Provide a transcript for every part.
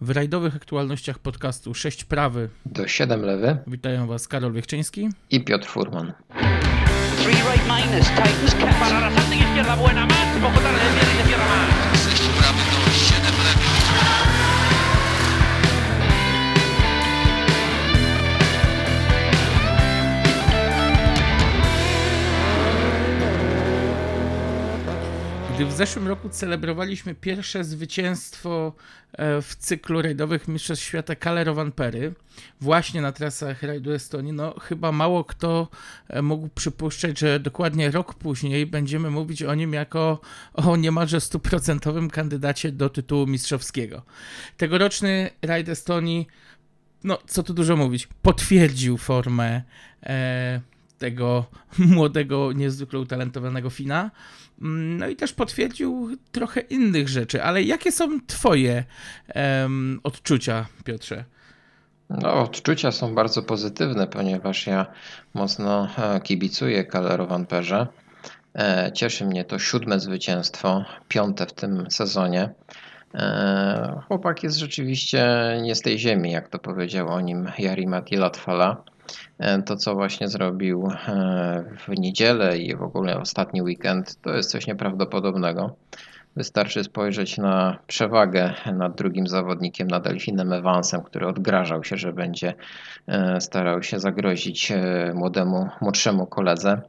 W rajdowych aktualnościach podcastu 6 prawy do 7 lewy. witają Was Karol Wiechczyński i Piotr Furman. Three right minus, Titans Gdy w zeszłym roku celebrowaliśmy pierwsze zwycięstwo e, w cyklu rajdowych Mistrzostw Świata Kalerowan Pery, właśnie na trasach rajdu Estonii, no chyba mało kto e, mógł przypuszczać, że dokładnie rok później będziemy mówić o nim jako o niemalże stuprocentowym kandydacie do tytułu mistrzowskiego. Tegoroczny rajd Estonii, no co tu dużo mówić, potwierdził formę e, tego młodego, niezwykle utalentowanego Fina. No i też potwierdził trochę innych rzeczy, ale jakie są Twoje um, odczucia, Piotrze? No, odczucia są bardzo pozytywne, ponieważ ja mocno e, kibicuję Kalero Wamperze. E, cieszy mnie to siódme zwycięstwo, piąte w tym sezonie. E, chłopak jest rzeczywiście nie z tej ziemi, jak to powiedział o nim Jari Mati Latfala. E, to, co właśnie zrobił e, w niedzielę i w ogóle ostatni weekend, to jest coś nieprawdopodobnego. Wystarczy spojrzeć na przewagę nad drugim zawodnikiem, nad Delfinem Evansem, który odgrażał się, że będzie e, starał się zagrozić młodemu, młodszemu koledze.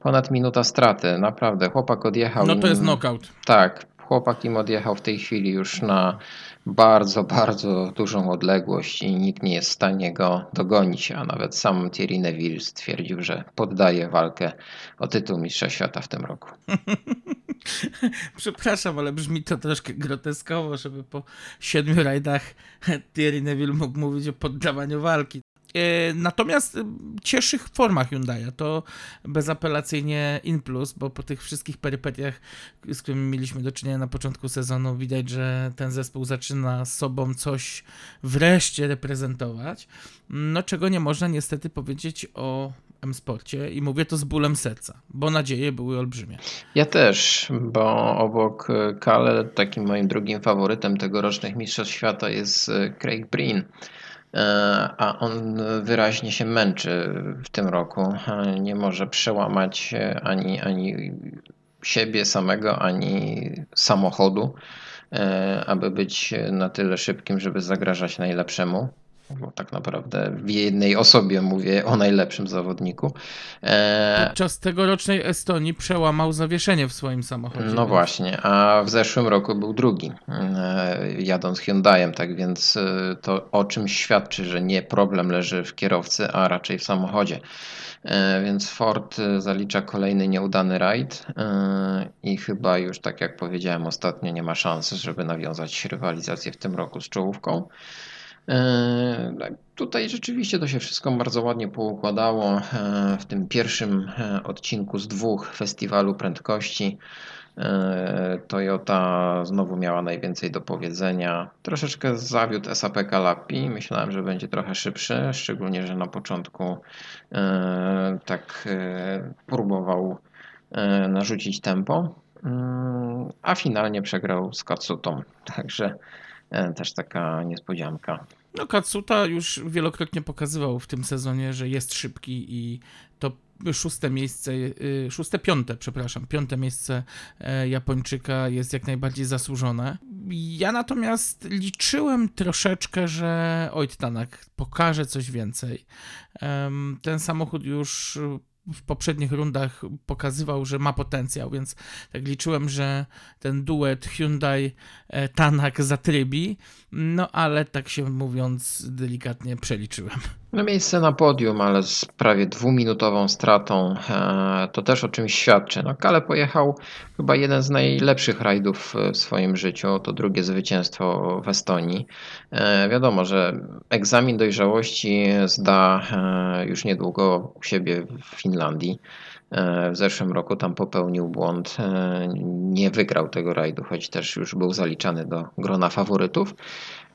Ponad minuta straty, naprawdę. Chłopak odjechał. No to jest knockout. Tak, chłopak im odjechał w tej chwili już na bardzo, bardzo dużą odległość i nikt nie jest w stanie go dogonić, a nawet sam Thierry Neville stwierdził, że poddaje walkę o tytuł Mistrza Świata w tym roku. Przepraszam, ale brzmi to troszkę groteskowo, żeby po siedmiu rajdach Thierry Neville mógł mówić o poddawaniu walki. E, natomiast e, cieszy formach Hyundai'a, to bezapelacyjnie in plus, bo po tych wszystkich perypetiach, z którymi mieliśmy do czynienia na początku sezonu, widać, że ten zespół zaczyna sobą coś wreszcie reprezentować, no czego nie można niestety powiedzieć o M-Sporcie i mówię to z bólem serca, bo nadzieje były olbrzymie. Ja też, bo obok Kale takim moim drugim faworytem tegorocznych Mistrzostw Świata jest Craig Breen a on wyraźnie się męczy w tym roku. E, nie może przełamać ani, ani siebie samego, ani samochodu, e, aby być na tyle szybkim, żeby zagrażać najlepszemu bo tak naprawdę w jednej osobie mówię o najlepszym zawodniku. E... Podczas tegorocznej Estonii przełamał zawieszenie w swoim samochodzie. No więc... właśnie, a w zeszłym roku był drugi, e, jadąc Hyundaiem, tak więc e, to o czym świadczy, że nie problem leży w kierowcy, a raczej w samochodzie. E, więc Ford zalicza kolejny nieudany rajd i chyba już tak jak powiedziałem ostatnio nie ma szans, żeby nawiązać rywalizację w tym roku z czołówką. E, tak, tutaj rzeczywiście to się wszystko bardzo ładnie poukładało e, w tym pierwszym e, odcinku z dwóch festiwalu prędkości. Toyota znowu miała najwięcej do powiedzenia. Troszeczkę zawiódł SAP Kalapi. Myślałem, że będzie trochę szybszy, szczególnie, że na początku tak próbował narzucić tempo, a finalnie przegrał z Katsutą. Także też taka niespodzianka. No Katsuta już wielokrotnie pokazywał w tym sezonie, że jest szybki i to szóste miejsce, y, szóste, piąte, przepraszam, piąte miejsce e, Japończyka jest jak najbardziej zasłużone. Ja natomiast liczyłem troszeczkę, że Oit-Tanak pokaże coś więcej. Ten samochód już w poprzednich rundach pokazywał, że ma potencjał, więc tak liczyłem, że ten duet Hyundai-Tanak zatrybi, no ale tak się mówiąc delikatnie przeliczyłem. No miejsce na podium, ale z prawie dwuminutową stratą, e, to też o czymś świadczy. No Kale pojechał chyba jeden z najlepszych rajdów w swoim życiu, to drugie zwycięstwo w Estonii. E, wiadomo, że egzamin dojrzałości zda e, już niedługo u siebie w Finlandii. W zeszłym roku tam popełnił błąd, nie wygrał tego rajdu, choć też już był zaliczany do grona faworytów.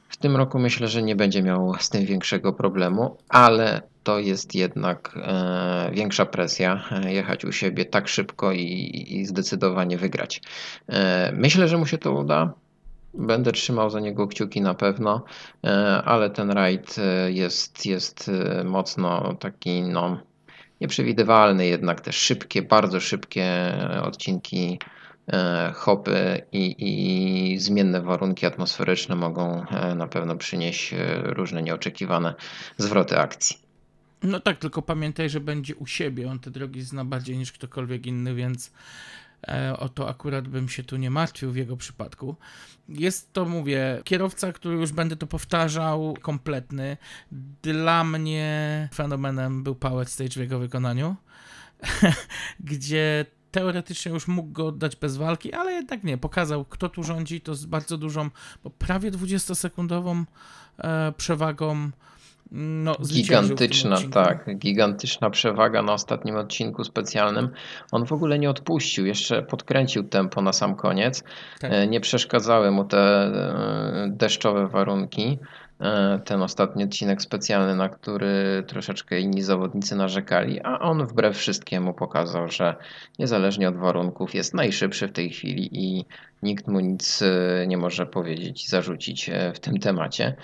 W tym roku myślę, że nie będzie miał z tym większego problemu, ale to jest jednak e, większa presja e, jechać u siebie tak szybko i, i zdecydowanie wygrać. E, myślę, że mu się to uda. Będę trzymał za niego kciuki na pewno, e, ale ten rajd e, jest, jest e, mocno taki no, nieprzewidywalny, jednak te szybkie, bardzo szybkie odcinki hopy i, i zmienne warunki atmosferyczne mogą na pewno przynieść różne nieoczekiwane zwroty akcji. No tak, tylko pamiętaj, że będzie u siebie. On te drogi zna bardziej niż ktokolwiek inny, więc E, o to akurat bym się tu nie martwił w jego przypadku. Jest to, mówię, kierowca, który już będę to powtarzał, kompletny. Dla mnie fenomenem był Power Stage w jego wykonaniu, gdzie teoretycznie już mógł go oddać bez walki, ale jednak nie. Pokazał, kto tu rządzi, to z bardzo dużą, bo prawie 20-sekundową e, przewagą no, gigantyczna, tak, gigantyczna przewaga na ostatnim odcinku specjalnym. On w ogóle nie odpuścił, jeszcze podkręcił tempo na sam koniec. Tak. E, nie przeszkadzały mu te e, deszczowe warunki. E, ten ostatni odcinek specjalny, na który troszeczkę inni zawodnicy narzekali, a on wbrew wszystkiemu pokazał, że niezależnie od warunków jest najszybszy w tej chwili i nikt mu nic e, nie może powiedzieć, zarzucić e, w tym temacie.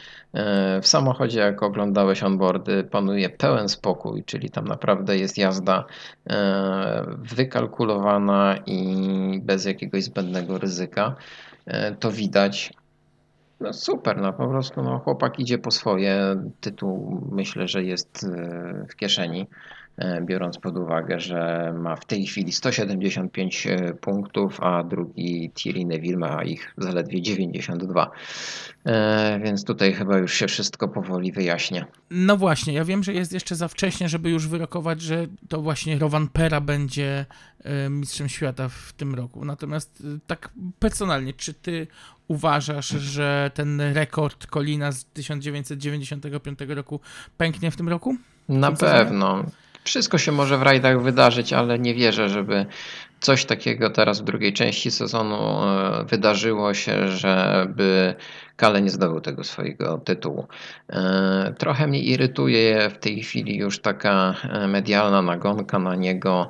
W samochodzie, jak oglądałeś onboardy, panuje pełen spokój, czyli tam naprawdę jest jazda wykalkulowana i bez jakiegoś zbędnego ryzyka. To widać. No super, no po prostu no, chłopak idzie po swoje. Tytuł myślę, że jest e, w kieszeni. E, biorąc pod uwagę, że ma w tej chwili 175 e, punktów, a drugi Thierry Neville ma ich zaledwie 92. E, więc tutaj chyba już się wszystko powoli wyjaśnia. No właśnie, ja wiem, że jest jeszcze za wcześnie, żeby już wyrokować, że to właśnie Rowan Pera będzie mistrzem świata w tym roku. Natomiast tak personalnie, czy ty uważasz, że ten rekord Kolina z 1995 roku pęknie w tym roku? Na pewno. Wszystko się może w rajdach wydarzyć, ale nie wierzę, żeby coś takiego teraz w drugiej części sezonu e, wydarzyło się, żeby Kale nie zdobył tego swojego tytułu. E, trochę mnie irytuje w tej chwili już taka e, medialna nagonka na niego,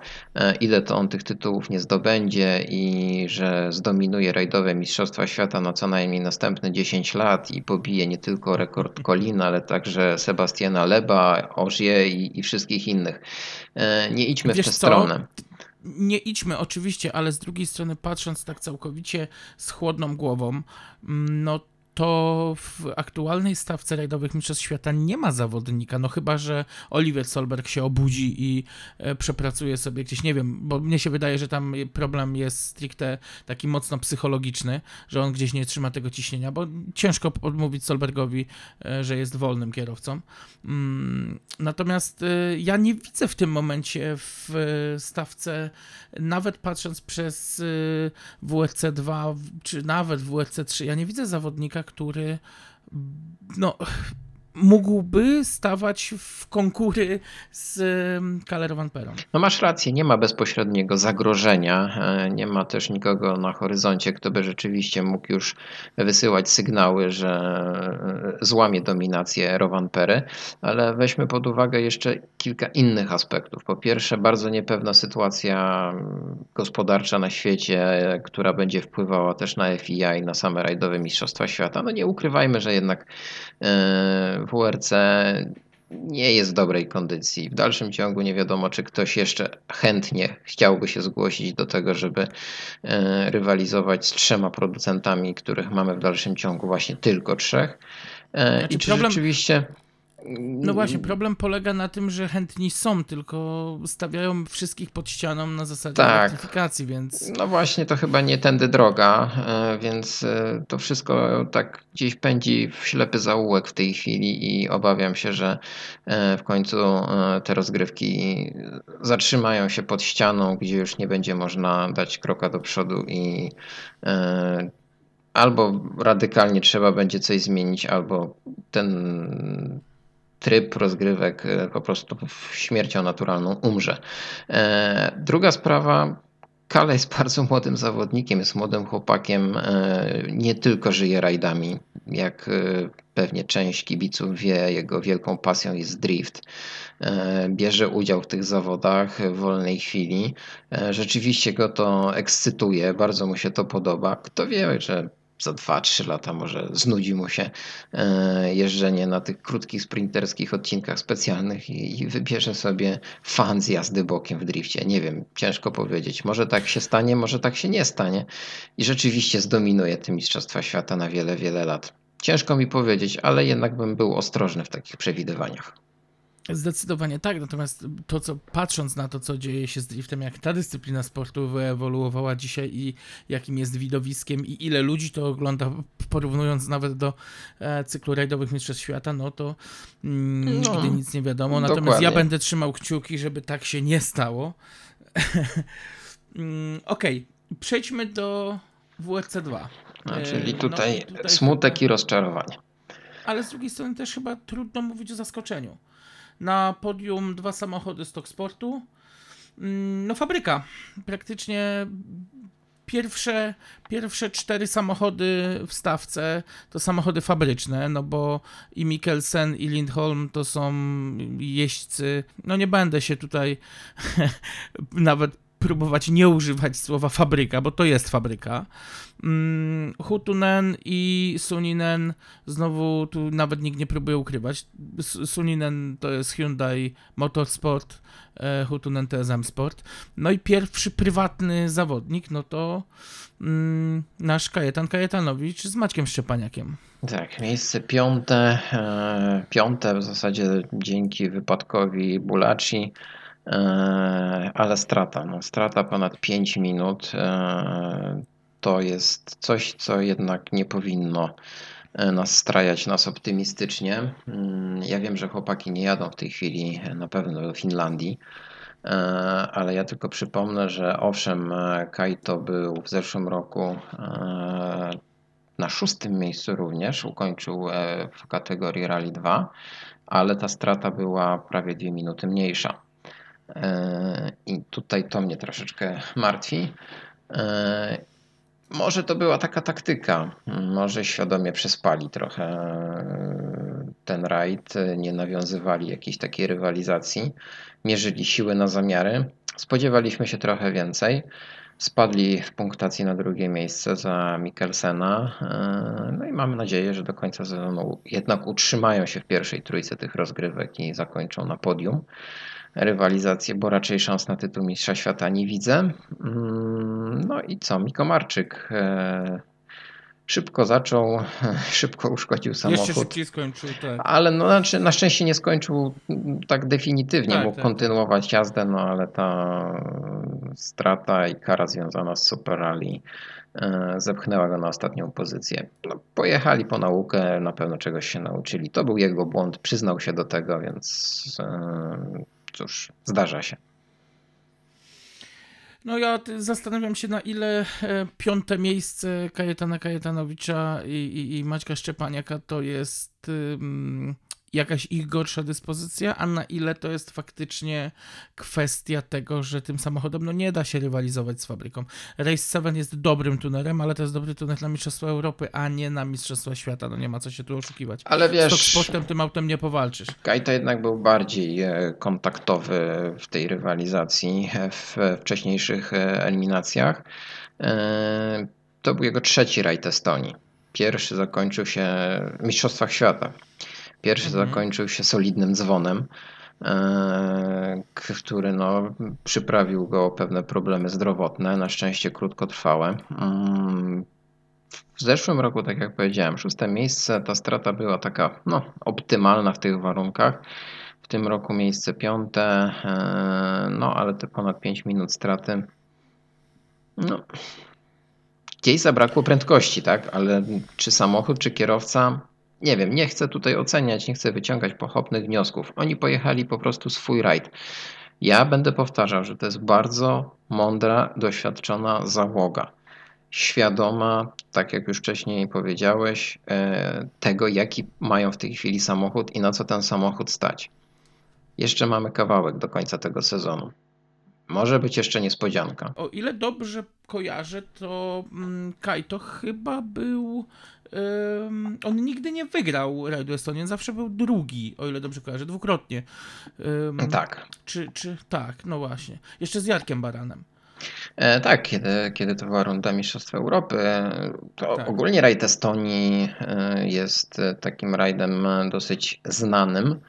ile to on tych tytułów nie zdobędzie i że zdominuje rajdowe Mistrzostwa Świata na co najmniej następne 10 lat i pobije nie tylko rekord Kolina, ale także Sebastiana Leba, Ożie i, i wszystkich innych. Nie idźmy Wiesz w tę co? stronę nie idźmy oczywiście, ale z drugiej strony patrząc tak całkowicie z chłodną głową, mm, no to w aktualnej stawce rajdowych Mistrzostw Świata nie ma zawodnika, no chyba, że Oliver Solberg się obudzi i e, przepracuje sobie gdzieś, nie wiem, bo mnie się wydaje, że tam problem jest stricte taki mocno psychologiczny, że on gdzieś nie trzyma tego ciśnienia, bo ciężko odmówić Solbergowi, e, że jest wolnym kierowcą. Mm, natomiast e, ja nie widzę w tym momencie w stawce, nawet patrząc przez WRC 2, czy nawet WRC 3, ja nie widzę zawodnika, który no, mógłby stawać w konkury z Kaler Van Peron. No masz rację, nie ma bezpośredniego zagrożenia, e, nie ma też nikogo na horyzoncie, kto by rzeczywiście mógł już wysyłać sygnały, że e, złamie dominację Pery, ale weźmy pod uwagę jeszcze kilka innych aspektów. Po pierwsze, bardzo niepewna sytuacja gospodarcza na świecie, która będzie wpływała też na FIA i na same rajdowe Mistrzostwa Świata. No nie ukrywajmy, że jednak e, WRC nie jest w dobrej kondycji. W dalszym ciągu nie wiadomo, czy ktoś jeszcze chętnie chciałby się zgłosić do tego, żeby e, rywalizować z trzema producentami, których mamy w dalszym ciągu właśnie tylko trzech. Znaczy I czy problem... rzeczywiście no właśnie, problem polega na tym, że chętni są, tylko stawiają wszystkich pod ścianą na zasadzie tak. ratyfikacji, więc... No właśnie, to chyba nie tędy droga, e, więc e, to wszystko tak gdzieś pędzi w ślepy zaułek w tej chwili i obawiam się, że e, w końcu te rozgrywki zatrzymają się pod ścianą, gdzie już nie będzie można dać kroka do przodu i albo radykalnie trzeba będzie coś zmienić, albo ten tryb rozgrywek e, po prostu śmiercią naturalną umrze. E, druga sprawa, Kale jest bardzo młodym zawodnikiem, jest młodym chłopakiem, e, nie tylko żyje rajdami, jak pewnie część kibiców wie, jego wielką pasją jest drift. Bierze udział w tych zawodach w wolnej chwili. Rzeczywiście go to ekscytuje, bardzo mu się to podoba. Kto wie, że za 2-3 lata może znudzi mu się e, jeżdżenie na tych krótkich sprinterskich odcinkach specjalnych i, i wybierze sobie fan z jazdy bokiem w drifcie. Nie wiem, ciężko powiedzieć. Może tak się stanie, może tak się nie stanie i rzeczywiście zdominuje te Mistrzostwa Świata na wiele, wiele lat. Ciężko mi powiedzieć, ale jednak bym był ostrożny w takich przewidywaniach. Zdecydowanie tak, natomiast to, co patrząc na to, co dzieje się z driftem, jak ta dyscyplina sportu wyewoluowała dzisiaj i jakim jest widowiskiem i ile ludzi to ogląda, porównując nawet do e, cyklu rajdowych Mistrzostw Świata, no to mm, No, nigdy nic nie wiadomo. Natomiast dokładnie. ja będę trzymał kciuki, żeby tak się nie stało. mm, Okej, przejdźmy do WRC 2. No, E, czyli no tutaj, i tutaj smutek i rozczarowanie. ale z drugiej strony też chyba trudno mówić o zaskoczeniu. Na podium dwa samochody Stock Sportu. Mm, No fabryka. Praktycznie pierwsze, pierwsze cztery samochody w stawce to samochody fabryczne, no bo i Mikkelsen i Lindholm to są jeźdźcy. No nie będę się tutaj nawet próbować nie używać słowa fabryka, bo to jest fabryka. Mm, Hutunen i Suninen, znowu tu nawet nikt nie próbuje ukrywać. Suninen to jest Hyundai Motorsport, e, Hutunen to jest M-Sport. No i pierwszy prywatny zawodnik, no to mm, nasz Kajetan Kajetanowicz z Maćkiem Szczepaniakiem. Tak, miejsce piąte, e, piąte w zasadzie dzięki wypadkowi Bulaci, ale strata, no strata ponad 5 minut e, to jest coś, co jednak nie powinno e, nas strajać, nas optymistycznie. Mm, Ja wiem, że chłopaki nie jadą w tej chwili e, na pewno do Finlandii, e, ale ja tylko przypomnę, że owszem, e, Kaito był w zeszłym roku e, na szóstym miejscu również, ukończył e, w kategorii Rally 2, ale ta strata była prawie dwie minuty mniejsza. E, I tutaj to mnie troszeczkę martwi. E, Może to była taka taktyka, może świadomie przespali trochę e, ten rajd, nie nawiązywali jakiejś takiej rywalizacji, mierzyli siły na zamiary. Spodziewaliśmy się trochę więcej. Spadli w punktacji na drugie miejsce za Mikkelsena. No i mamy nadzieję, że do końca sezonu jednak utrzymają się w pierwszej trójce tych rozgrywek i zakończą na podium rywalizację, bo raczej szans na tytuł Mistrza Świata nie widzę. Mm, No i co? Mikomarczyk e, szybko zaczął, szybko uszkodził Jeszcze samochód. szybciej skończył, tak. Ale no, znaczy, na szczęście nie skończył tak definitywnie, Tak, mógł tak. kontynuować jazdę, no ale ta strata i kara związana z Super Rally e, zepchnęła go na ostatnią pozycję. No, pojechali po naukę, na pewno czegoś się nauczyli. To był jego błąd, przyznał się do tego, więc e, cóż, zdarza się. No ja zastanawiam się na ile e, piąte miejsce Kajetana Kajetanowicza i, i, i Maćka Szczepaniaka to jest jakaś ich gorsza dyspozycja, a na ile to jest faktycznie kwestia tego, że tym samochodem no nie da się rywalizować z fabryką. Race 7 jest dobrym tunerem, ale to jest dobry tuner na Mistrzostwa Europy, a nie na Mistrzostwa Świata. No nie ma co się tu oszukiwać. Ale Z wiesz, Sportem tym autem nie powalczysz. Kajta jednak był bardziej e, kontaktowy w tej rywalizacji e, w wcześniejszych e, eliminacjach. To był jego trzeci rajd Estonii. Pierwszy zakończył się w Mistrzostwach Świata. Pierwszy Mhm. zakończył się solidnym dzwonem, e, który no, przyprawił go o pewne problemy zdrowotne, na szczęście krótkotrwałe. Mm, w zeszłym roku, tak jak powiedziałem, szóste miejsce, ta strata była taka no, optymalna w tych warunkach. W tym roku miejsce piąte, e, no ale te ponad 5 minut straty. No, gdzieś zabrakło prędkości, tak? Ale czy samochód, czy kierowca? Nie wiem, nie chcę tutaj oceniać, nie chcę wyciągać pochopnych wniosków. Oni pojechali po prostu swój rajd. Ja będę powtarzał, że to jest bardzo mądra, doświadczona załoga świadoma, tak jak już wcześniej powiedziałeś, e, tego, jaki mają w tej chwili samochód i na co ten samochód stać. Jeszcze mamy kawałek do końca tego sezonu. Może być jeszcze niespodzianka. O ile dobrze kojarzę, to mm, Kaito chyba był. Ym, on nigdy nie wygrał Rajdu Estonii, on zawsze był drugi, o ile dobrze kojarzę, dwukrotnie. Ym, Tak. Czy, czy tak, no właśnie. Jeszcze z Jarkiem Baranem. E, tak, kiedy, kiedy to była runda Mistrzostw Europy, to Tak. ogólnie rajd Estonii e, jest e, takim rajdem e, dosyć znanym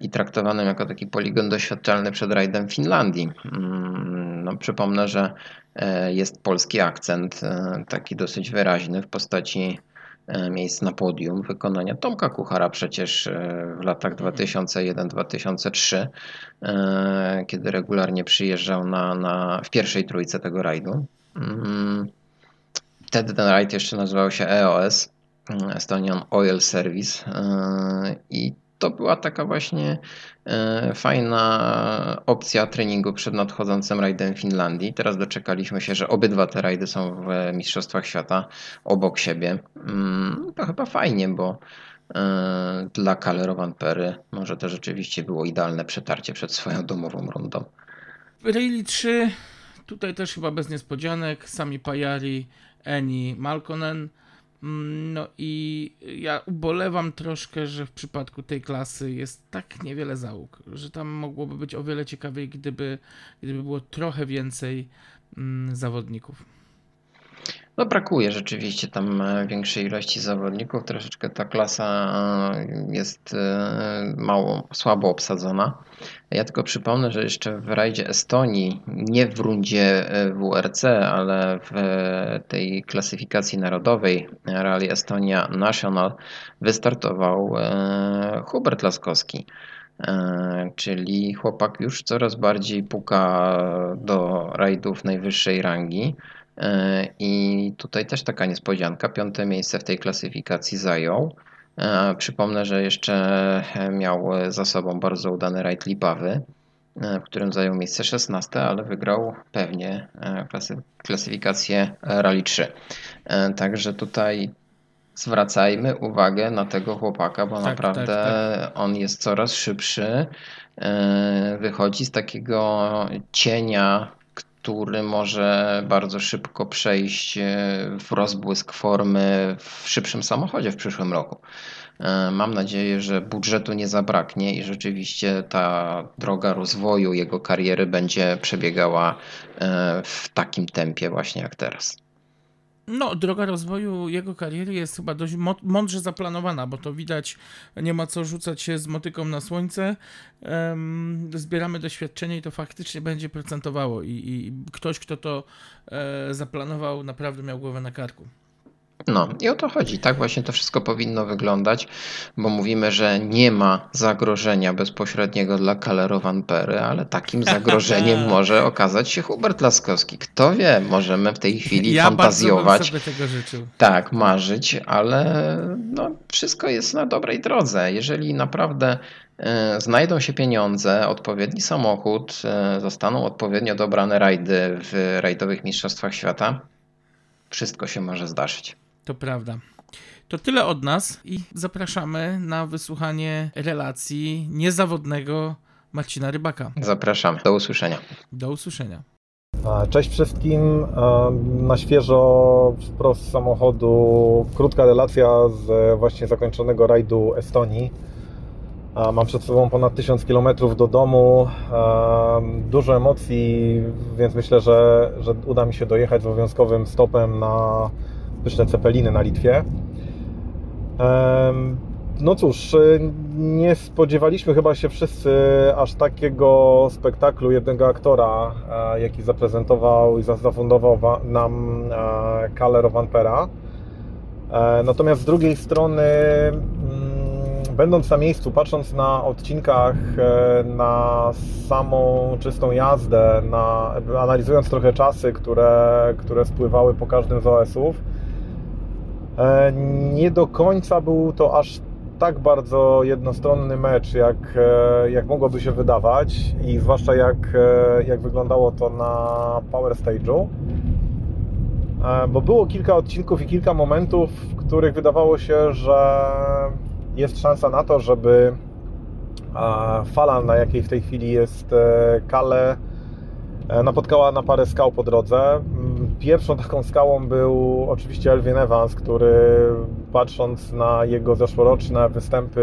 i traktowanym jako taki poligon doświadczalny przed rajdem Finlandii. Mm, No, przypomnę, że e, jest polski akcent, e, taki dosyć wyraźny w postaci e, miejsc na podium wykonania Tomka Kuchara przecież w latach 2001-2003 e, kiedy regularnie przyjeżdżał na, na, w pierwszej trójce tego rajdu. Mm, Wtedy ten rajd jeszcze nazywał się EOS, Estonian Oil Service i to była taka właśnie e, fajna opcja treningu przed nadchodzącym rajdem Finlandii. Teraz doczekaliśmy się, że obydwa te rajdy są w Mistrzostwach Świata obok siebie. Mm, To chyba fajnie, bo e, dla Kalerowan Pery może to rzeczywiście było idealne przetarcie przed swoją domową rundą. Rally 3, tutaj też chyba bez niespodzianek, sami Pajari, Eni, Malkonen. Mm, No i ja ubolewam troszkę, że w przypadku tej klasy jest tak niewiele załóg, że tam mogłoby być o wiele ciekawiej, gdyby, gdyby było trochę więcej mm, zawodników. No brakuje rzeczywiście tam e, większej ilości zawodników. Troszeczkę ta klasa e, jest e, mało, słabo obsadzona. Ja tylko przypomnę, że jeszcze w rajdzie Estonii, nie w rundzie WRC, ale w tej klasyfikacji narodowej Rally Estonia National wystartował Hubert Laskowski. Czyli chłopak już coraz bardziej puka do rajdów najwyższej rangi. E, I tutaj też taka niespodzianka. Piąte miejsce w tej klasyfikacji zajął. E, Przypomnę, że jeszcze e, miał za sobą bardzo udany rajd Lipawy, w którym zajął miejsce 16, ale wygrał pewnie klasy, klasyfikację Rally 3. E, Także tutaj zwracajmy uwagę na tego chłopaka, bo Tak, naprawdę tak, on jest coraz szybszy. Wychodzi z takiego cienia, który może bardzo szybko przejść e, w rozbłysk formy w szybszym samochodzie w przyszłym roku. E, Mam nadzieję, że budżetu nie zabraknie i rzeczywiście ta droga rozwoju jego kariery będzie przebiegała e, w takim tempie właśnie jak teraz. No, droga rozwoju jego kariery jest chyba dość mądrze zaplanowana, bo to widać, nie ma co rzucać się z motyką na słońce. Zbieramy doświadczenie i to faktycznie będzie procentowało. I, i ktoś, kto to e, zaplanował, naprawdę miał głowę na karku. No i o to chodzi. Tak właśnie to wszystko powinno wyglądać, bo mówimy, że nie ma zagrożenia bezpośredniego dla Kalerowan Pery, ale takim zagrożeniem może okazać się Hubert Laskowski. Kto wie, możemy w tej chwili ja bardzo bym fantazjować. sobie tego życzył. Tak, marzyć, ale no, wszystko jest na dobrej drodze. Jeżeli naprawdę e, znajdą się pieniądze, odpowiedni samochód, e, zostaną odpowiednio dobrane rajdy w rajdowych mistrzostwach świata, wszystko się może zdarzyć. To prawda. To tyle od nas i zapraszamy na wysłuchanie relacji niezawodnego Marcina Rybaka. Zapraszam. Do usłyszenia. Do usłyszenia. Cześć wszystkim. Na świeżo wprost z samochodu krótka relacja z właśnie zakończonego rajdu Estonii. Mam przed sobą ponad 1000 km do domu. Dużo emocji, więc myślę, że, że uda mi się dojechać z obowiązkowym stopem na pyszne cepeliny na Litwie. No cóż, y, nie spodziewaliśmy chyba się wszyscy aż takiego spektaklu jednego aktora, e, jaki zaprezentował i za- zafundował wa- nam e, Kalle Rovanpera. E, Natomiast z drugiej strony, mm, będąc na miejscu, patrząc na odcinkach, na samą czystą jazdę, na, analizując trochę czasy, które, które spływały po każdym z OS-ów, Nie do końca był to aż tak bardzo jednostronny mecz, jak, e, jak mogłoby się wydawać i zwłaszcza jak, e, jak wyglądało to na Power Stage'u. E, Bo było kilka odcinków i kilka momentów, w których wydawało się, że jest szansa na to, żeby e, fala, na jakiej w tej chwili jest e, Kale, e, napotkała na parę skał po drodze. Pierwszą taką skałą był oczywiście Elvin Evans, który patrząc na jego zeszłoroczne występy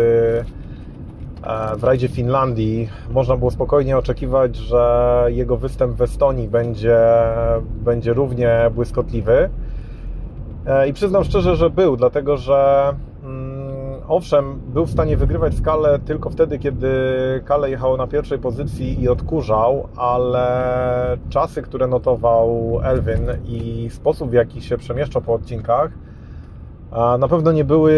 e, w rajdzie Finlandii, można było spokojnie oczekiwać, że jego występ w Estonii będzie, będzie równie błyskotliwy. E, I przyznam szczerze, że był, dlatego że owszem, był w stanie wygrywać skalę tylko wtedy, kiedy Kale jechało na pierwszej pozycji i odkurzał, ale czasy, które notował Elwin i sposób, w jaki się przemieszczał po odcinkach, na pewno nie były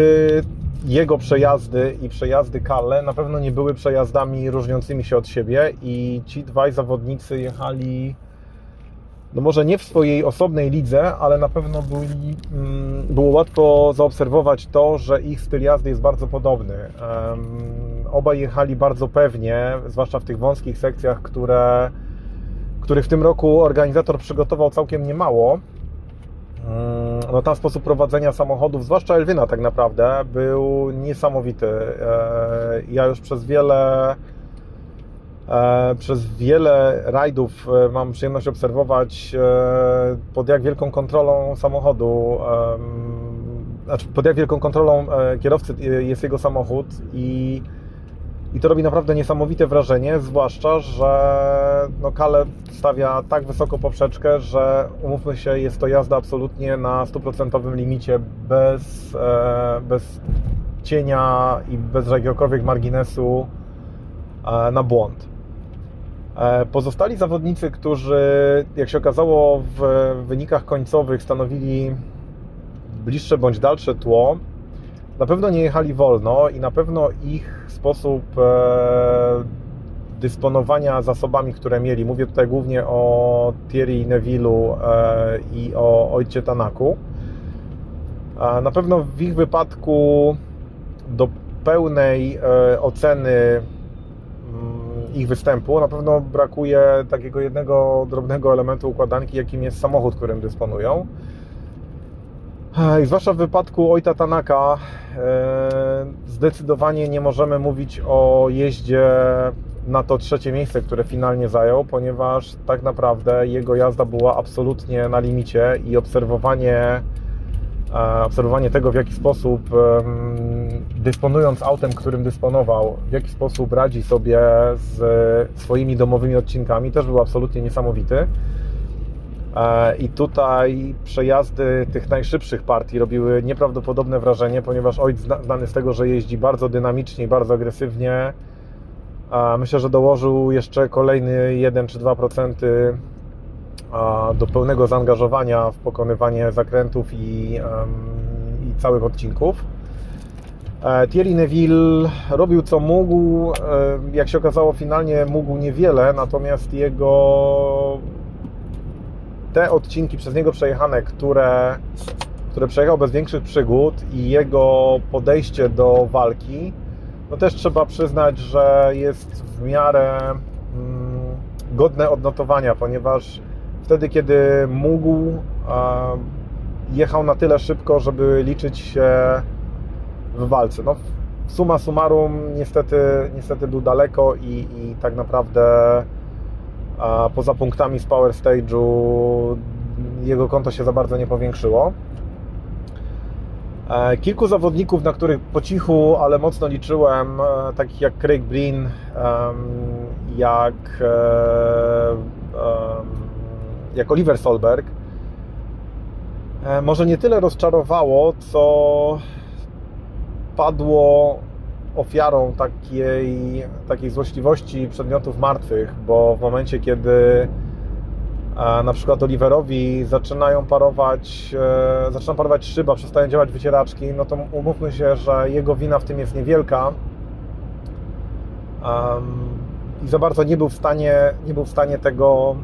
jego przejazdy i przejazdy Kalle, na pewno nie były przejazdami różniącymi się od siebie i ci dwaj zawodnicy jechali no może nie w swojej osobnej lidze, ale na pewno byli, mm, było łatwo zaobserwować to, że ich styl jazdy jest bardzo podobny. Obaj jechali bardzo pewnie, zwłaszcza w tych wąskich sekcjach, które, których w tym roku organizator przygotował całkiem niemało. Mm, No tam sposób prowadzenia samochodów, zwłaszcza Elwina tak naprawdę, był niesamowity. E, Ja już przez wiele Przez wiele rajdów e, mam przyjemność obserwować, e, pod jak wielką kontrolą samochodu, znaczy pod jak wielką kontrolą e, kierowcy jest jego samochód i, i to robi naprawdę niesamowite wrażenie, zwłaszcza, że no Kale stawia tak wysoko poprzeczkę, że umówmy się, jest to jazda absolutnie na stuprocentowym limicie, bez, e, bez cienia i bez jakiegokolwiek marginesu e, na błąd. E, Pozostali zawodnicy, którzy, jak się okazało, w wynikach końcowych stanowili bliższe bądź dalsze tło, na pewno nie jechali wolno i na pewno ich sposób e, dysponowania zasobami, które mieli, mówię tutaj głównie o Thierry Neville'u e, i o ojcie Tanaku, na pewno w ich wypadku do pełnej oceny ich występu na pewno brakuje takiego jednego drobnego elementu układanki, jakim jest samochód, którym dysponują. E, I zwłaszcza w wypadku Ojta Tanaka e, zdecydowanie nie możemy mówić o jeździe na to trzecie miejsce, które finalnie zajął, ponieważ tak naprawdę jego jazda była absolutnie na limicie i obserwowanie, obserwowanie tego, w jaki sposób dysponując autem, którym dysponował, w jaki sposób radzi sobie z swoimi domowymi odcinkami, też był absolutnie niesamowity. E, I tutaj przejazdy tych najszybszych partii robiły nieprawdopodobne wrażenie, ponieważ ojciec zna- znany z tego, że jeździ bardzo dynamicznie i bardzo agresywnie, a myślę, że dołożył jeszcze kolejny 1 czy 2% a, do pełnego zaangażowania w pokonywanie zakrętów i, i całych odcinków. E, Thierry Neville robił co mógł, e, jak się okazało finalnie mógł niewiele, natomiast jego te odcinki przez niego przejechane, które, które przejechał bez większych przygód i jego podejście do walki, no też trzeba przyznać, że jest w miarę mm, godne odnotowania, ponieważ wtedy, kiedy mógł, jechał na tyle szybko, żeby liczyć się w walce. No, suma summarum niestety, niestety był daleko i, i tak naprawdę poza punktami z Power Stage'u jego konto się za bardzo nie powiększyło. E, Kilku zawodników, na których po cichu, ale mocno liczyłem, e, takich jak Craig Breen, jak, e, jak Oliver Solberg, e, może nie tyle rozczarowało, co padło ofiarą takiej, takiej złośliwości przedmiotów martwych, bo w momencie, kiedy e, na przykład Oliverowi zaczynają parować, e, zaczyna parować szyba, przestają działać wycieraczki, no to umówmy się, że jego wina w tym jest niewielka. I za bardzo nie był w stanie, nie był w stanie tego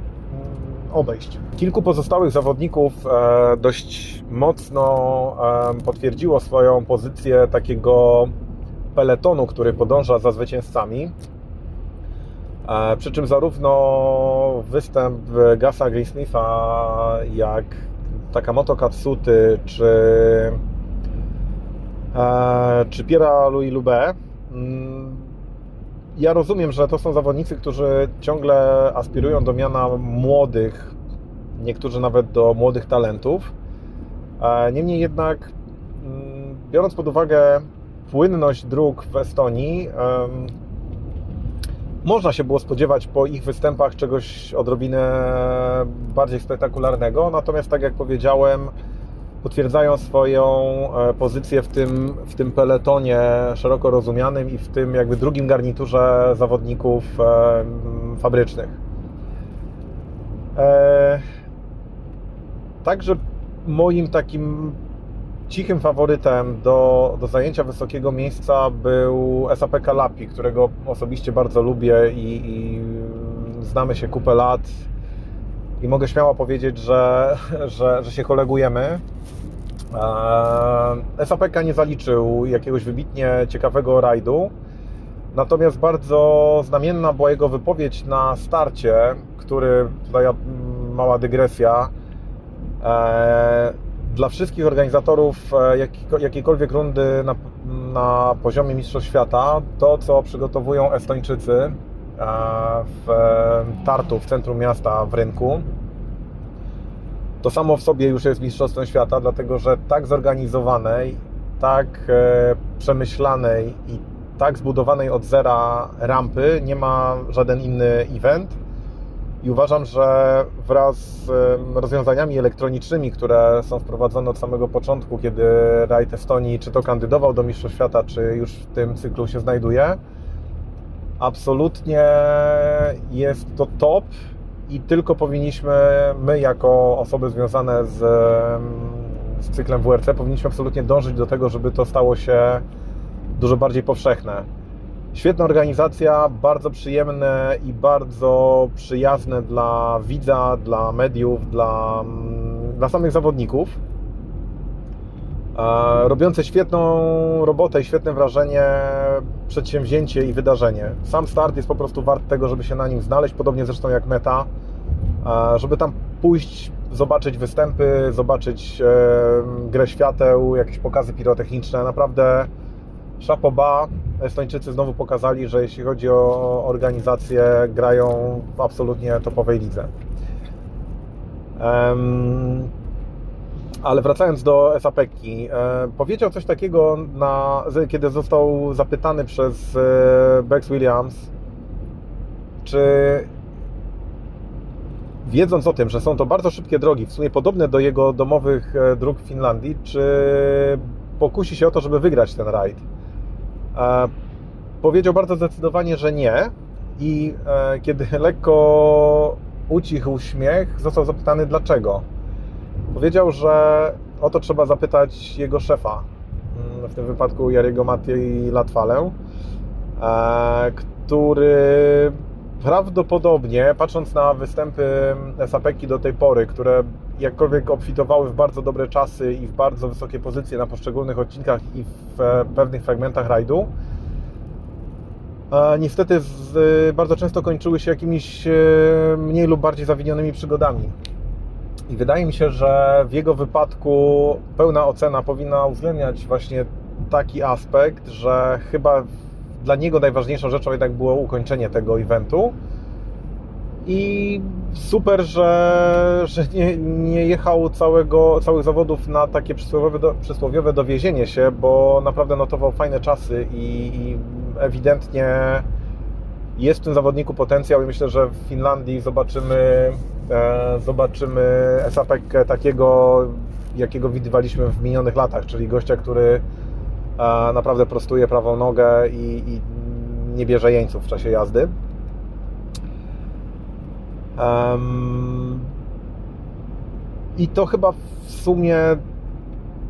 obejść. Kilku pozostałych zawodników e, dość mocno e, potwierdziło swoją pozycję takiego peletonu, który podąża za zwycięzcami. E, Przy czym zarówno występ Gasa Greensmitha, jak Takamoto Katsuty, czy, czy Piera Louis Lube, mm, ja rozumiem, że to są zawodnicy, którzy ciągle aspirują do miana młodych, niektórzy nawet do młodych talentów. E, Niemniej jednak, mm, biorąc pod uwagę płynność dróg w Estonii, można się było spodziewać po ich występach czegoś odrobinę bardziej spektakularnego, natomiast tak jak powiedziałem, potwierdzają swoją e, pozycję w tym, w tym peletonie szeroko rozumianym i w tym jakby drugim garniturze zawodników e, fabrycznych. E, Także moim takim cichym faworytem do, do zajęcia wysokiego miejsca był SAP Kalapi, którego osobiście bardzo lubię i, i znamy się kupę lat i mogę śmiało powiedzieć, że, że, że się kolegujemy. Eee, SAPK nie zaliczył jakiegoś wybitnie ciekawego rajdu, natomiast bardzo znamienna była jego wypowiedź na starcie, który, tutaj mała dygresja, eee, dla wszystkich organizatorów e, jakiejkolwiek rundy na, na poziomie Mistrzostw Świata, to co przygotowują Estończycy e, w e, Tartu, w centrum miasta, w rynku, to samo w sobie już jest Mistrzostwem Świata, dlatego że tak zorganizowanej, tak e, przemyślanej i tak zbudowanej od zera rampy nie ma żaden inny event. I uważam, że wraz z rozwiązaniami elektronicznymi, które są wprowadzone od samego początku, kiedy Raid Estonii czy to kandydował do Mistrzostw Świata, czy już w tym cyklu się znajduje, absolutnie jest to top i tylko powinniśmy, my jako osoby związane z, z cyklem WRC, powinniśmy absolutnie dążyć do tego, żeby to stało się dużo bardziej powszechne. Świetna organizacja, bardzo przyjemne i bardzo przyjazne dla widza, dla mediów, dla, mm, dla samych zawodników. Robiące świetną robotę i świetne wrażenie przedsięwzięcie i wydarzenie. Sam start jest po prostu wart tego, żeby się na nim znaleźć, podobnie zresztą jak meta, żeby tam pójść, zobaczyć występy, zobaczyć e, grę świateł, jakieś pokazy pirotechniczne. Naprawdę Szapoba. Estończycy znowu pokazali, że jeśli chodzi o organizację, grają w absolutnie topowej lidze. Ale wracając do SAPeki, e, powiedział coś takiego, na, kiedy został zapytany przez e, Bex Williams, czy wiedząc o tym, że są to bardzo szybkie drogi, w sumie podobne do jego domowych e, dróg w Finlandii, czy pokusi się o to, żeby wygrać ten rajd? Powiedział bardzo zdecydowanie, że nie. I kiedy lekko ucichł śmiech, został zapytany dlaczego. Powiedział, że o to trzeba zapytać jego szefa, mm, w tym wypadku Jariego Matiej Latwalę, e, który prawdopodobnie, patrząc na występy SAPeki do tej pory, które jakkolwiek obfitowały w bardzo dobre czasy i w bardzo wysokie pozycje na poszczególnych odcinkach i w e, pewnych fragmentach rajdu, a niestety bardzo często kończyły się jakimiś e, mniej lub bardziej zawinionymi przygodami. I wydaje mi się, że w jego wypadku pełna ocena powinna uwzględniać właśnie taki aspekt, że chyba dla niego najważniejszą rzeczą jednak było ukończenie tego eventu. I super, że, że nie, nie jechał całego, całych zawodów na takie przysłowiowe, do, przysłowiowe dowiezienie się, bo naprawdę notował fajne czasy i, i ewidentnie jest w tym zawodniku potencjał i myślę, że w Finlandii zobaczymy, zobaczymy SAPek takiego, jakiego widywaliśmy w minionych latach, czyli gościa, który e, naprawdę prostuje prawą nogę i, i nie bierze jeńców w czasie jazdy. I to chyba w sumie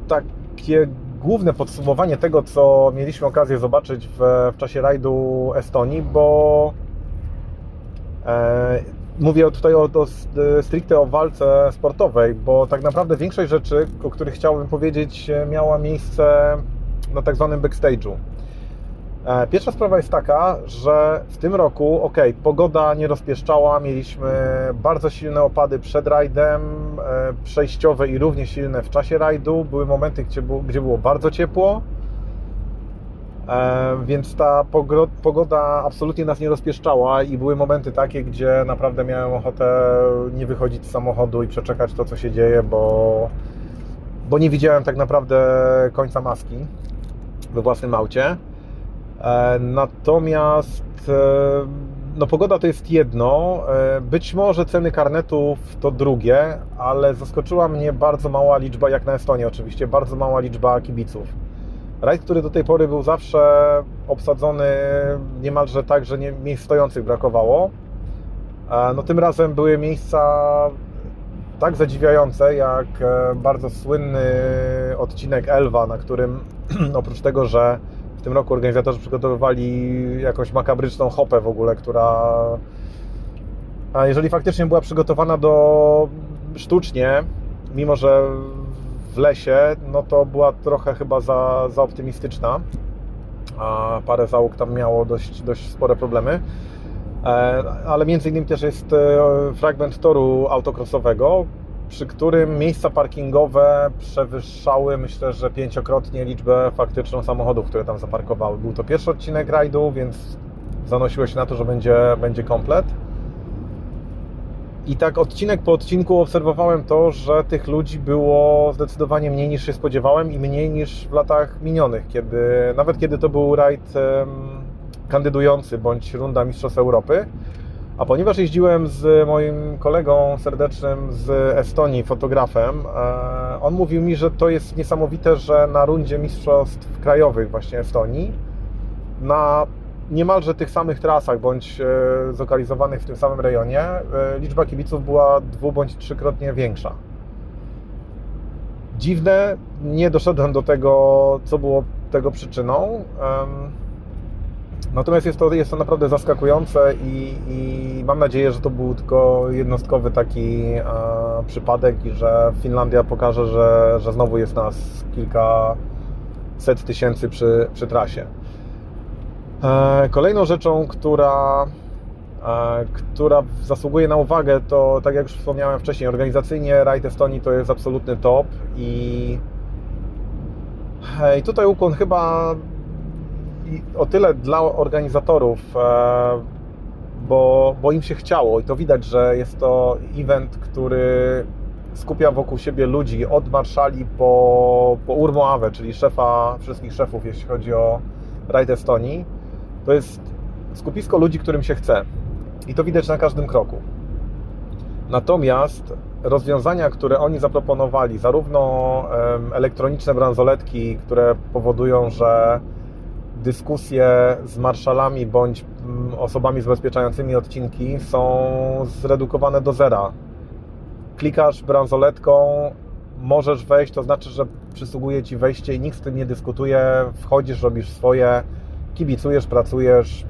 takie główne podsumowanie tego, co mieliśmy okazję zobaczyć w, w czasie rajdu Estonii, bo e, mówię tutaj o, o stricte o walce sportowej, bo tak naprawdę większość rzeczy, o których chciałbym powiedzieć, miała miejsce na tak zwanym backstage'u. E, Pierwsza sprawa jest taka, że w tym roku, ok, pogoda nie rozpieszczała, mieliśmy bardzo silne opady przed rajdem, e, przejściowe i równie silne w czasie rajdu. Były momenty, gdzie było, gdzie było bardzo ciepło, e, więc ta pogoda absolutnie nas nie rozpieszczała i były momenty takie, gdzie naprawdę miałem ochotę nie wychodzić z samochodu i przeczekać to, co się dzieje, bo, bo nie widziałem tak naprawdę końca maski we własnym aucie. E, Natomiast e, no pogoda to jest jedno, e, być może ceny karnetów to drugie, ale zaskoczyła mnie bardzo mała liczba, jak na Estonię oczywiście, bardzo mała liczba kibiców. Rajd, który do tej pory był zawsze obsadzony niemalże tak, że nie, miejsc stojących brakowało, e, no tym razem były miejsca tak zadziwiające, jak e, bardzo słynny odcinek Elwa, na którym oprócz tego, że w tym roku organizatorzy przygotowywali jakąś makabryczną hopę w ogóle, która a jeżeli faktycznie była przygotowana do sztucznie, mimo że w lesie, no to była trochę chyba za, za optymistyczna. A parę załóg tam miało dość, dość spore problemy. E, ale między innymi też jest e, fragment toru autokrosowego, przy którym miejsca parkingowe przewyższały myślę, że pięciokrotnie liczbę faktyczną samochodów, które tam zaparkowały. Był to pierwszy odcinek rajdu, więc zanosiło się na to, że będzie, będzie komplet. I tak odcinek po odcinku obserwowałem to, że tych ludzi było zdecydowanie mniej niż się spodziewałem i mniej niż w latach minionych, kiedy nawet kiedy to był rajd kandydujący bądź runda Mistrzostw Europy. A ponieważ jeździłem z moim kolegą serdecznym z Estonii, fotografem, e, on mówił mi, że to jest niesamowite, że na rundzie Mistrzostw Krajowych właśnie Estonii, na niemalże tych samych trasach, bądź e, zlokalizowanych w tym samym rejonie, e, liczba kibiców była dwu bądź trzykrotnie większa. Dziwne, nie doszedłem do tego, co było tego przyczyną. Natomiast jest to, jest to naprawdę zaskakujące i, i mam nadzieję, że to był tylko jednostkowy taki e, przypadek i że Finlandia pokaże, że, że znowu jest nas kilka set tysięcy przy, przy trasie. E, kolejną rzeczą, która, e, która zasługuje na uwagę, to tak jak już wspomniałem wcześniej, organizacyjnie Raid Estonii to jest absolutny top i, i tutaj ukłon chyba o tyle dla organizatorów, e, bo, bo im się chciało i to widać, że jest to event, który skupia wokół siebie ludzi od marszali po, po Urmoawę, czyli szefa wszystkich szefów, jeśli chodzi o Raid Estonii. To jest skupisko ludzi, którym się chce. I to widać na każdym kroku. Natomiast rozwiązania, które oni zaproponowali, zarówno elektroniczne bransoletki, które powodują, że dyskusje z marszalami bądź mm, osobami zabezpieczającymi odcinki są zredukowane do zera. Klikasz bransoletką, możesz wejść, to znaczy, że przysługuje Ci wejście i nikt z tym nie dyskutuje, wchodzisz, robisz swoje, kibicujesz, pracujesz,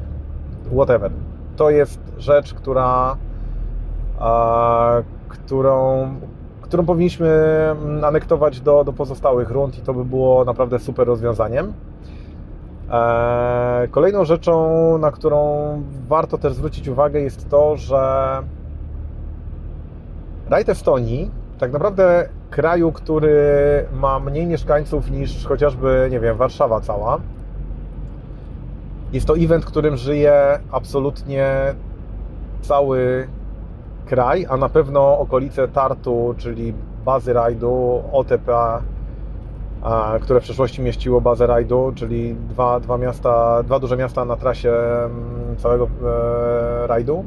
whatever. To jest rzecz, która, którą, którą powinniśmy anektować do, do pozostałych rund i to by było naprawdę super rozwiązaniem. E, kolejną rzeczą, na którą warto też zwrócić uwagę, jest to, że Rajd Estonii, tak naprawdę kraju, który ma mniej mieszkańców niż chociażby, nie wiem, Warszawa cała, jest to event, którym żyje absolutnie cały kraj, a na pewno okolice Tartu, czyli bazy rajdu, OTP, które w przeszłości mieściło bazę rajdu, czyli dwa, dwa, miasta, dwa duże miasta na trasie mm, całego e, rajdu.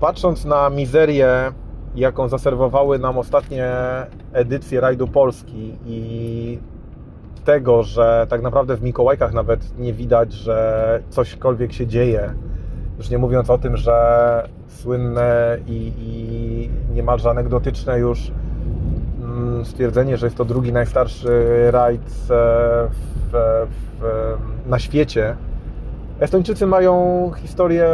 Patrząc na mizerię, jaką zaserwowały nam ostatnie edycje rajdu Polski i tego, że tak naprawdę w Mikołajkach nawet nie widać, że cośkolwiek się dzieje, już nie mówiąc o tym, że słynne i, i niemalże anegdotyczne już mm, stwierdzenie, że jest to drugi najstarszy rajd e, w, w, na świecie. Estończycy mają historię,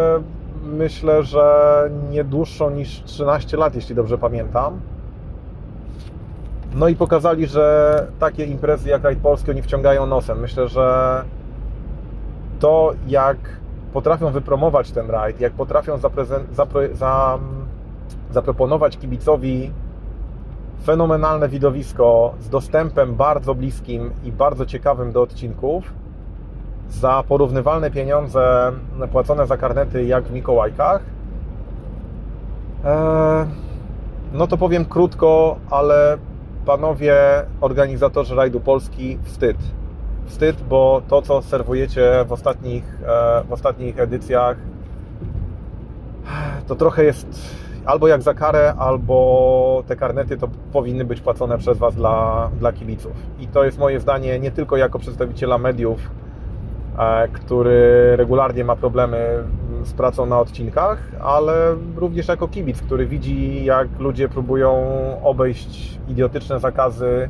myślę, że nie dłuższą niż 13 lat, jeśli dobrze pamiętam. No i pokazali, że takie imprezy jak Rajd Polski oni wciągają nosem. Myślę, że to jak potrafią wypromować ten rajd, jak potrafią za zaproponować kibicowi fenomenalne widowisko z dostępem bardzo bliskim i bardzo ciekawym do odcinków za porównywalne pieniądze płacone za karnety jak w Mikołajkach. Eee, no to powiem krótko, ale panowie organizatorzy rajdu Polski, wstyd. wstyd, bo to, co serwujecie w ostatnich, e, w ostatnich edycjach, to trochę jest albo jak za karę, albo te karnety to powinny być płacone przez Was dla, dla kibiców. I to jest moje zdanie nie tylko jako przedstawiciela mediów, e, który regularnie ma problemy z pracą na odcinkach, ale również jako kibic, który widzi, jak ludzie próbują obejść idiotyczne zakazy,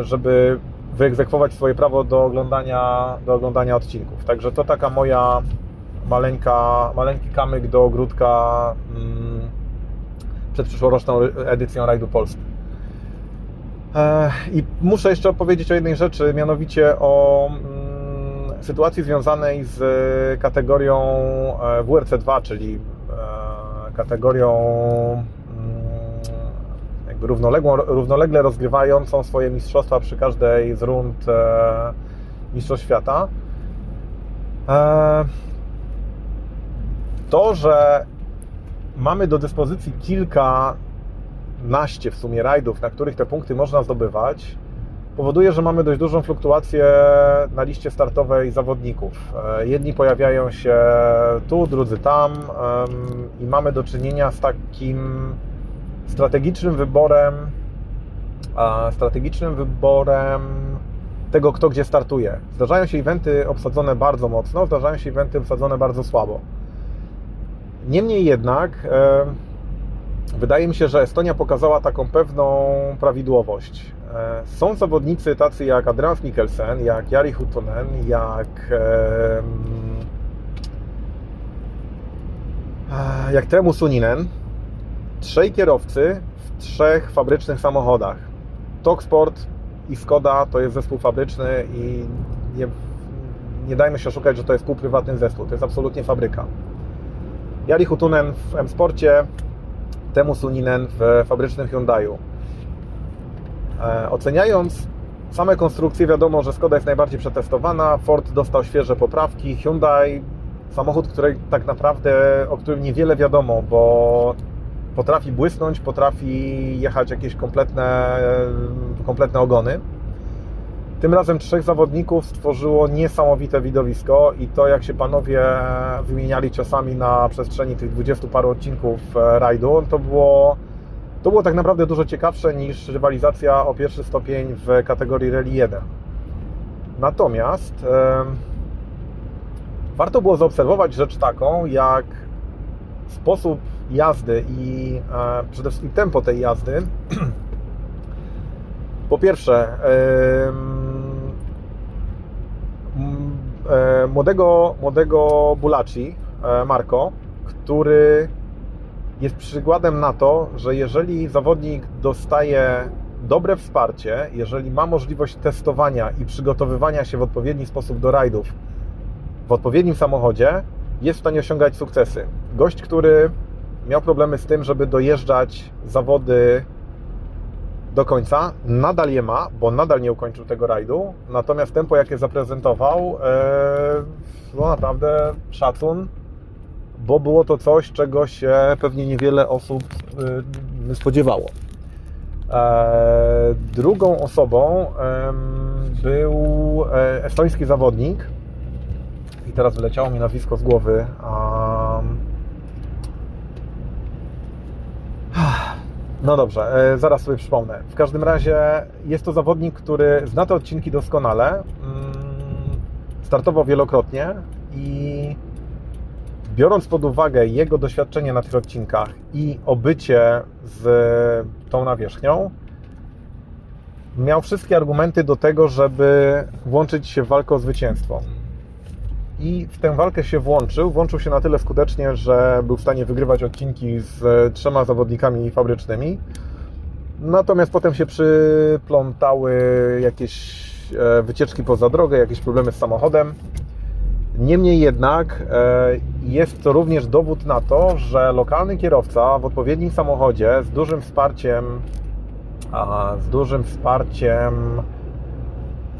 żeby wyegzekwować swoje prawo do oglądania, do oglądania odcinków. Także to taka moja maleńka, maleńki kamyk do ogródka mm, przed przyszłoroczną edycją Rajdu Polski. E, I muszę jeszcze opowiedzieć o jednej rzeczy, mianowicie o mm, sytuacji związanej z kategorią e, WRC2, czyli e, kategorią mm, jakby równoległą, równolegle rozgrywającą swoje mistrzostwa przy każdej z rund Mistrzostw Świata. To, że mamy do dyspozycji kilkanaście w sumie rajdów, na których te punkty można zdobywać, powoduje, że mamy dość dużą fluktuację na liście startowej zawodników. E, jedni pojawiają się tu, drudzy tam i mamy do czynienia z takim strategicznym wyborem strategicznym wyborem tego, kto gdzie startuje. Zdarzają się eventy obsadzone bardzo mocno, zdarzają się eventy obsadzone bardzo słabo. Niemniej jednak wydaje mi się, że Estonia pokazała taką pewną prawidłowość. E, są zawodnicy tacy jak Adrian Mikkelsen, jak Jari Huttunen, jak jak Temu Suninen, trzej kierowcy w trzech fabrycznych samochodach. Toksport i Skoda to jest zespół fabryczny i nie, nie dajmy się oszukać, że to jest półprywatny zespół. To jest absolutnie fabryka. Jari Hutunen w M-Sporcie, Temu Suninen w fabrycznym Hyundaiu. E, oceniając same konstrukcje, wiadomo, że Skoda jest najbardziej przetestowana, Ford dostał świeże poprawki, Hyundai samochód, który tak naprawdę, o którym niewiele wiadomo, bo potrafi błysnąć, potrafi jechać jakieś kompletne, kompletne ogony. Tym razem trzech zawodników stworzyło niesamowite widowisko i to, jak się panowie wymieniali ciosami na przestrzeni tych dwudziestu paru odcinków e, rajdu, to było, to było tak naprawdę dużo ciekawsze niż rywalizacja o pierwszy stopień w kategorii Rally 1. Natomiast e, warto było zaobserwować rzecz taką, jak sposób jazdy i e, przede wszystkim tempo tej jazdy. po pierwsze, młodego, młodego Bulaci, e, Marco, który jest przykładem na to, że jeżeli zawodnik dostaje dobre wsparcie, jeżeli ma możliwość testowania i przygotowywania się w odpowiedni sposób do rajdów w odpowiednim samochodzie, jest w stanie osiągać sukcesy. Gość, który miał problemy z tym, żeby dojeżdżać zawody do końca. Nadal je ma, bo nadal nie ukończył tego rajdu. Natomiast tempo, jakie zaprezentował, e, no naprawdę szacun, bo było to coś, czego się pewnie niewiele osób e, spodziewało. E, drugą osobą był estoński zawodnik i teraz wyleciało mi nazwisko z głowy. No dobrze, e, zaraz sobie przypomnę. W każdym razie jest to zawodnik, który zna te odcinki doskonale, mm, startował wielokrotnie i biorąc pod uwagę jego doświadczenie na tych odcinkach i obycie z tą nawierzchnią, miał wszystkie argumenty do tego, żeby włączyć się w walkę o zwycięstwo i w tę walkę się włączył. Włączył się na tyle skutecznie, że był w stanie wygrywać odcinki z trzema zawodnikami fabrycznymi. Natomiast potem się przyplątały jakieś e, wycieczki poza drogę, jakieś problemy z samochodem. Niemniej jednak e, jest to również dowód na to, że lokalny kierowca w odpowiednim samochodzie z dużym wsparciem, z dużym wsparciem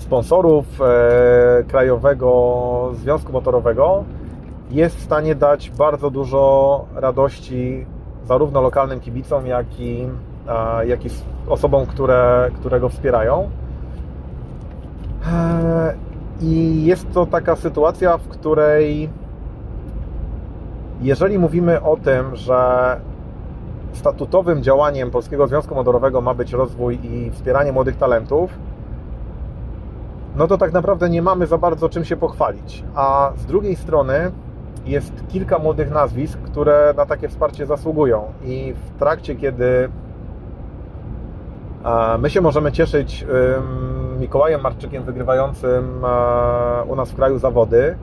sponsorów e, Krajowego Związku Motorowego jest w stanie dać bardzo dużo radości zarówno lokalnym kibicom, jak i, jak i osobom, które, które go wspierają. I jest to taka sytuacja, w której jeżeli mówimy o tym, że statutowym działaniem Polskiego Związku Motorowego ma być rozwój i wspieranie młodych talentów, no to tak naprawdę nie mamy za bardzo czym się pochwalić. A z drugiej strony jest kilka młodych nazwisk, które na takie wsparcie zasługują. I w trakcie, kiedy e, my się możemy cieszyć Mikołajem Marczykiem wygrywającym e, u nas w kraju zawody,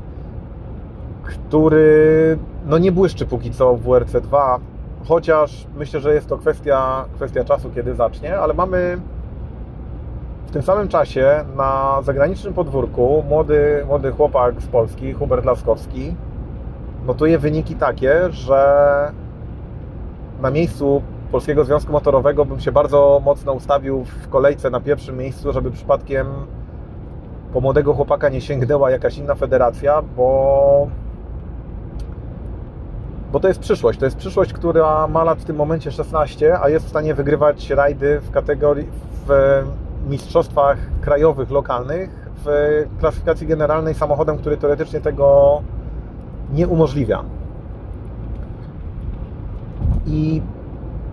który no nie błyszczy póki co w WRC 2, chociaż myślę, że jest to kwestia, kwestia czasu, kiedy zacznie, ale mamy w tym samym czasie na zagranicznym podwórku młody, młody chłopak z Polski, Hubert Laskowski, notuje wyniki takie, że na miejscu Polskiego Związku Motorowego bym się bardzo mocno ustawił w kolejce na pierwszym miejscu, żeby przypadkiem po młodego chłopaka nie sięgnęła jakaś inna federacja, bo bo to jest przyszłość. To jest przyszłość, która ma lat w tym momencie 16, a jest w stanie wygrywać rajdy w kategorii w mistrzostwach krajowych, lokalnych, w klasyfikacji generalnej samochodem, który teoretycznie tego nie umożliwia. I,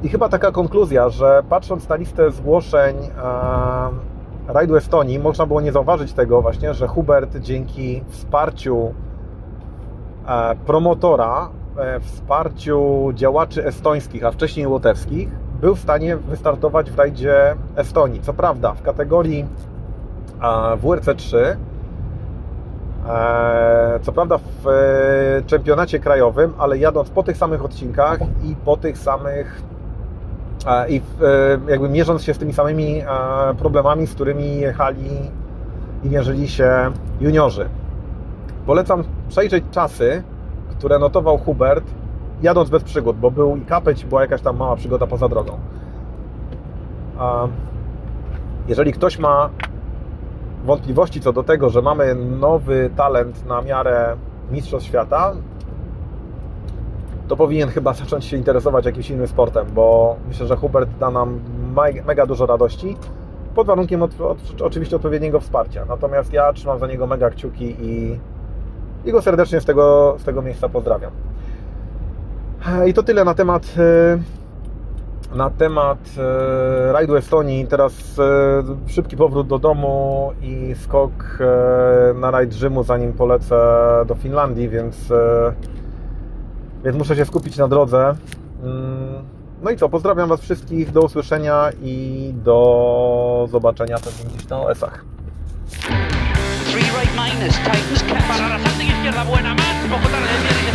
i chyba taka konkluzja, że patrząc na listę zgłoszeń e, rajdu Estonii, można było nie zauważyć tego właśnie, że Hubert dzięki wsparciu e, promotora e, wsparciu działaczy estońskich, a wcześniej łotewskich, był w stanie wystartować w rajdzie Estonii. Co prawda w kategorii WRC 3, e, co prawda w e, czempionacie krajowym, ale jadąc po tych samych odcinkach i po tych samych i e, jakby mierząc się z tymi samymi problemami, z którymi jechali i mierzyli się juniorzy. Polecam przejrzeć czasy, które notował Hubert, jadąc bez przygód, bo był i kapeć, była jakaś tam mała przygoda poza drogą. A jeżeli ktoś ma wątpliwości co do tego, że mamy nowy talent na miarę Mistrzostw Świata, to powinien chyba zacząć się interesować jakimś innym sportem, bo myślę, że Hubert da nam me- mega dużo radości, pod warunkiem od, od, oczywiście odpowiedniego wsparcia. Natomiast ja trzymam za niego mega kciuki i, i go serdecznie z tego, z tego miejsca pozdrawiam. I to tyle na temat e, na temat e, rajdu Estonii. Teraz e, szybki powrót do domu i skok na rajd Rzymu, zanim polecę do Finlandii, więc, więc muszę się skupić na drodze. Mm, No i co, pozdrawiam Was wszystkich, do usłyszenia i do zobaczenia pewnie gdzieś na OS-ach. Three right minus, tightens cap. Para la salta izquierda, buena más. Poco tarde,